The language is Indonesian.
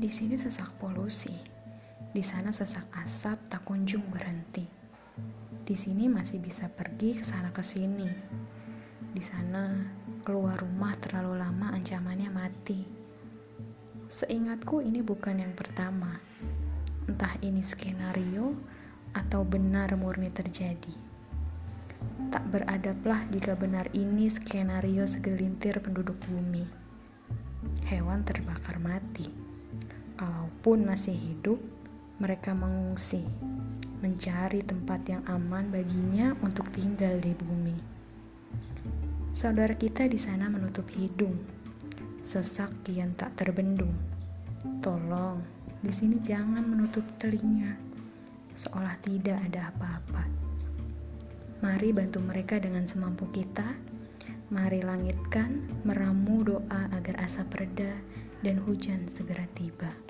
Di sini sesak polusi, di sana sesak asap tak kunjung berhenti. Di sini masih bisa pergi ke sana ke sini. Di sana keluar rumah terlalu lama ancamannya mati. Seingatku ini bukan yang pertama. Entah ini skenario atau benar murni terjadi. Tak beradablah jika benar ini skenario segelintir penduduk bumi. Hewan terbakar mati. Kalaupun masih hidup, mereka mengungsi, mencari tempat yang aman baginya untuk tinggal di bumi. Saudara kita di sana menutup hidung, sesak kian tak terbendung. Tolong, di sini jangan menutup telinga, seolah tidak ada apa-apa. Mari bantu mereka dengan semampu kita. Mari langitkan meramu doa agar asap reda dan hujan segera tiba.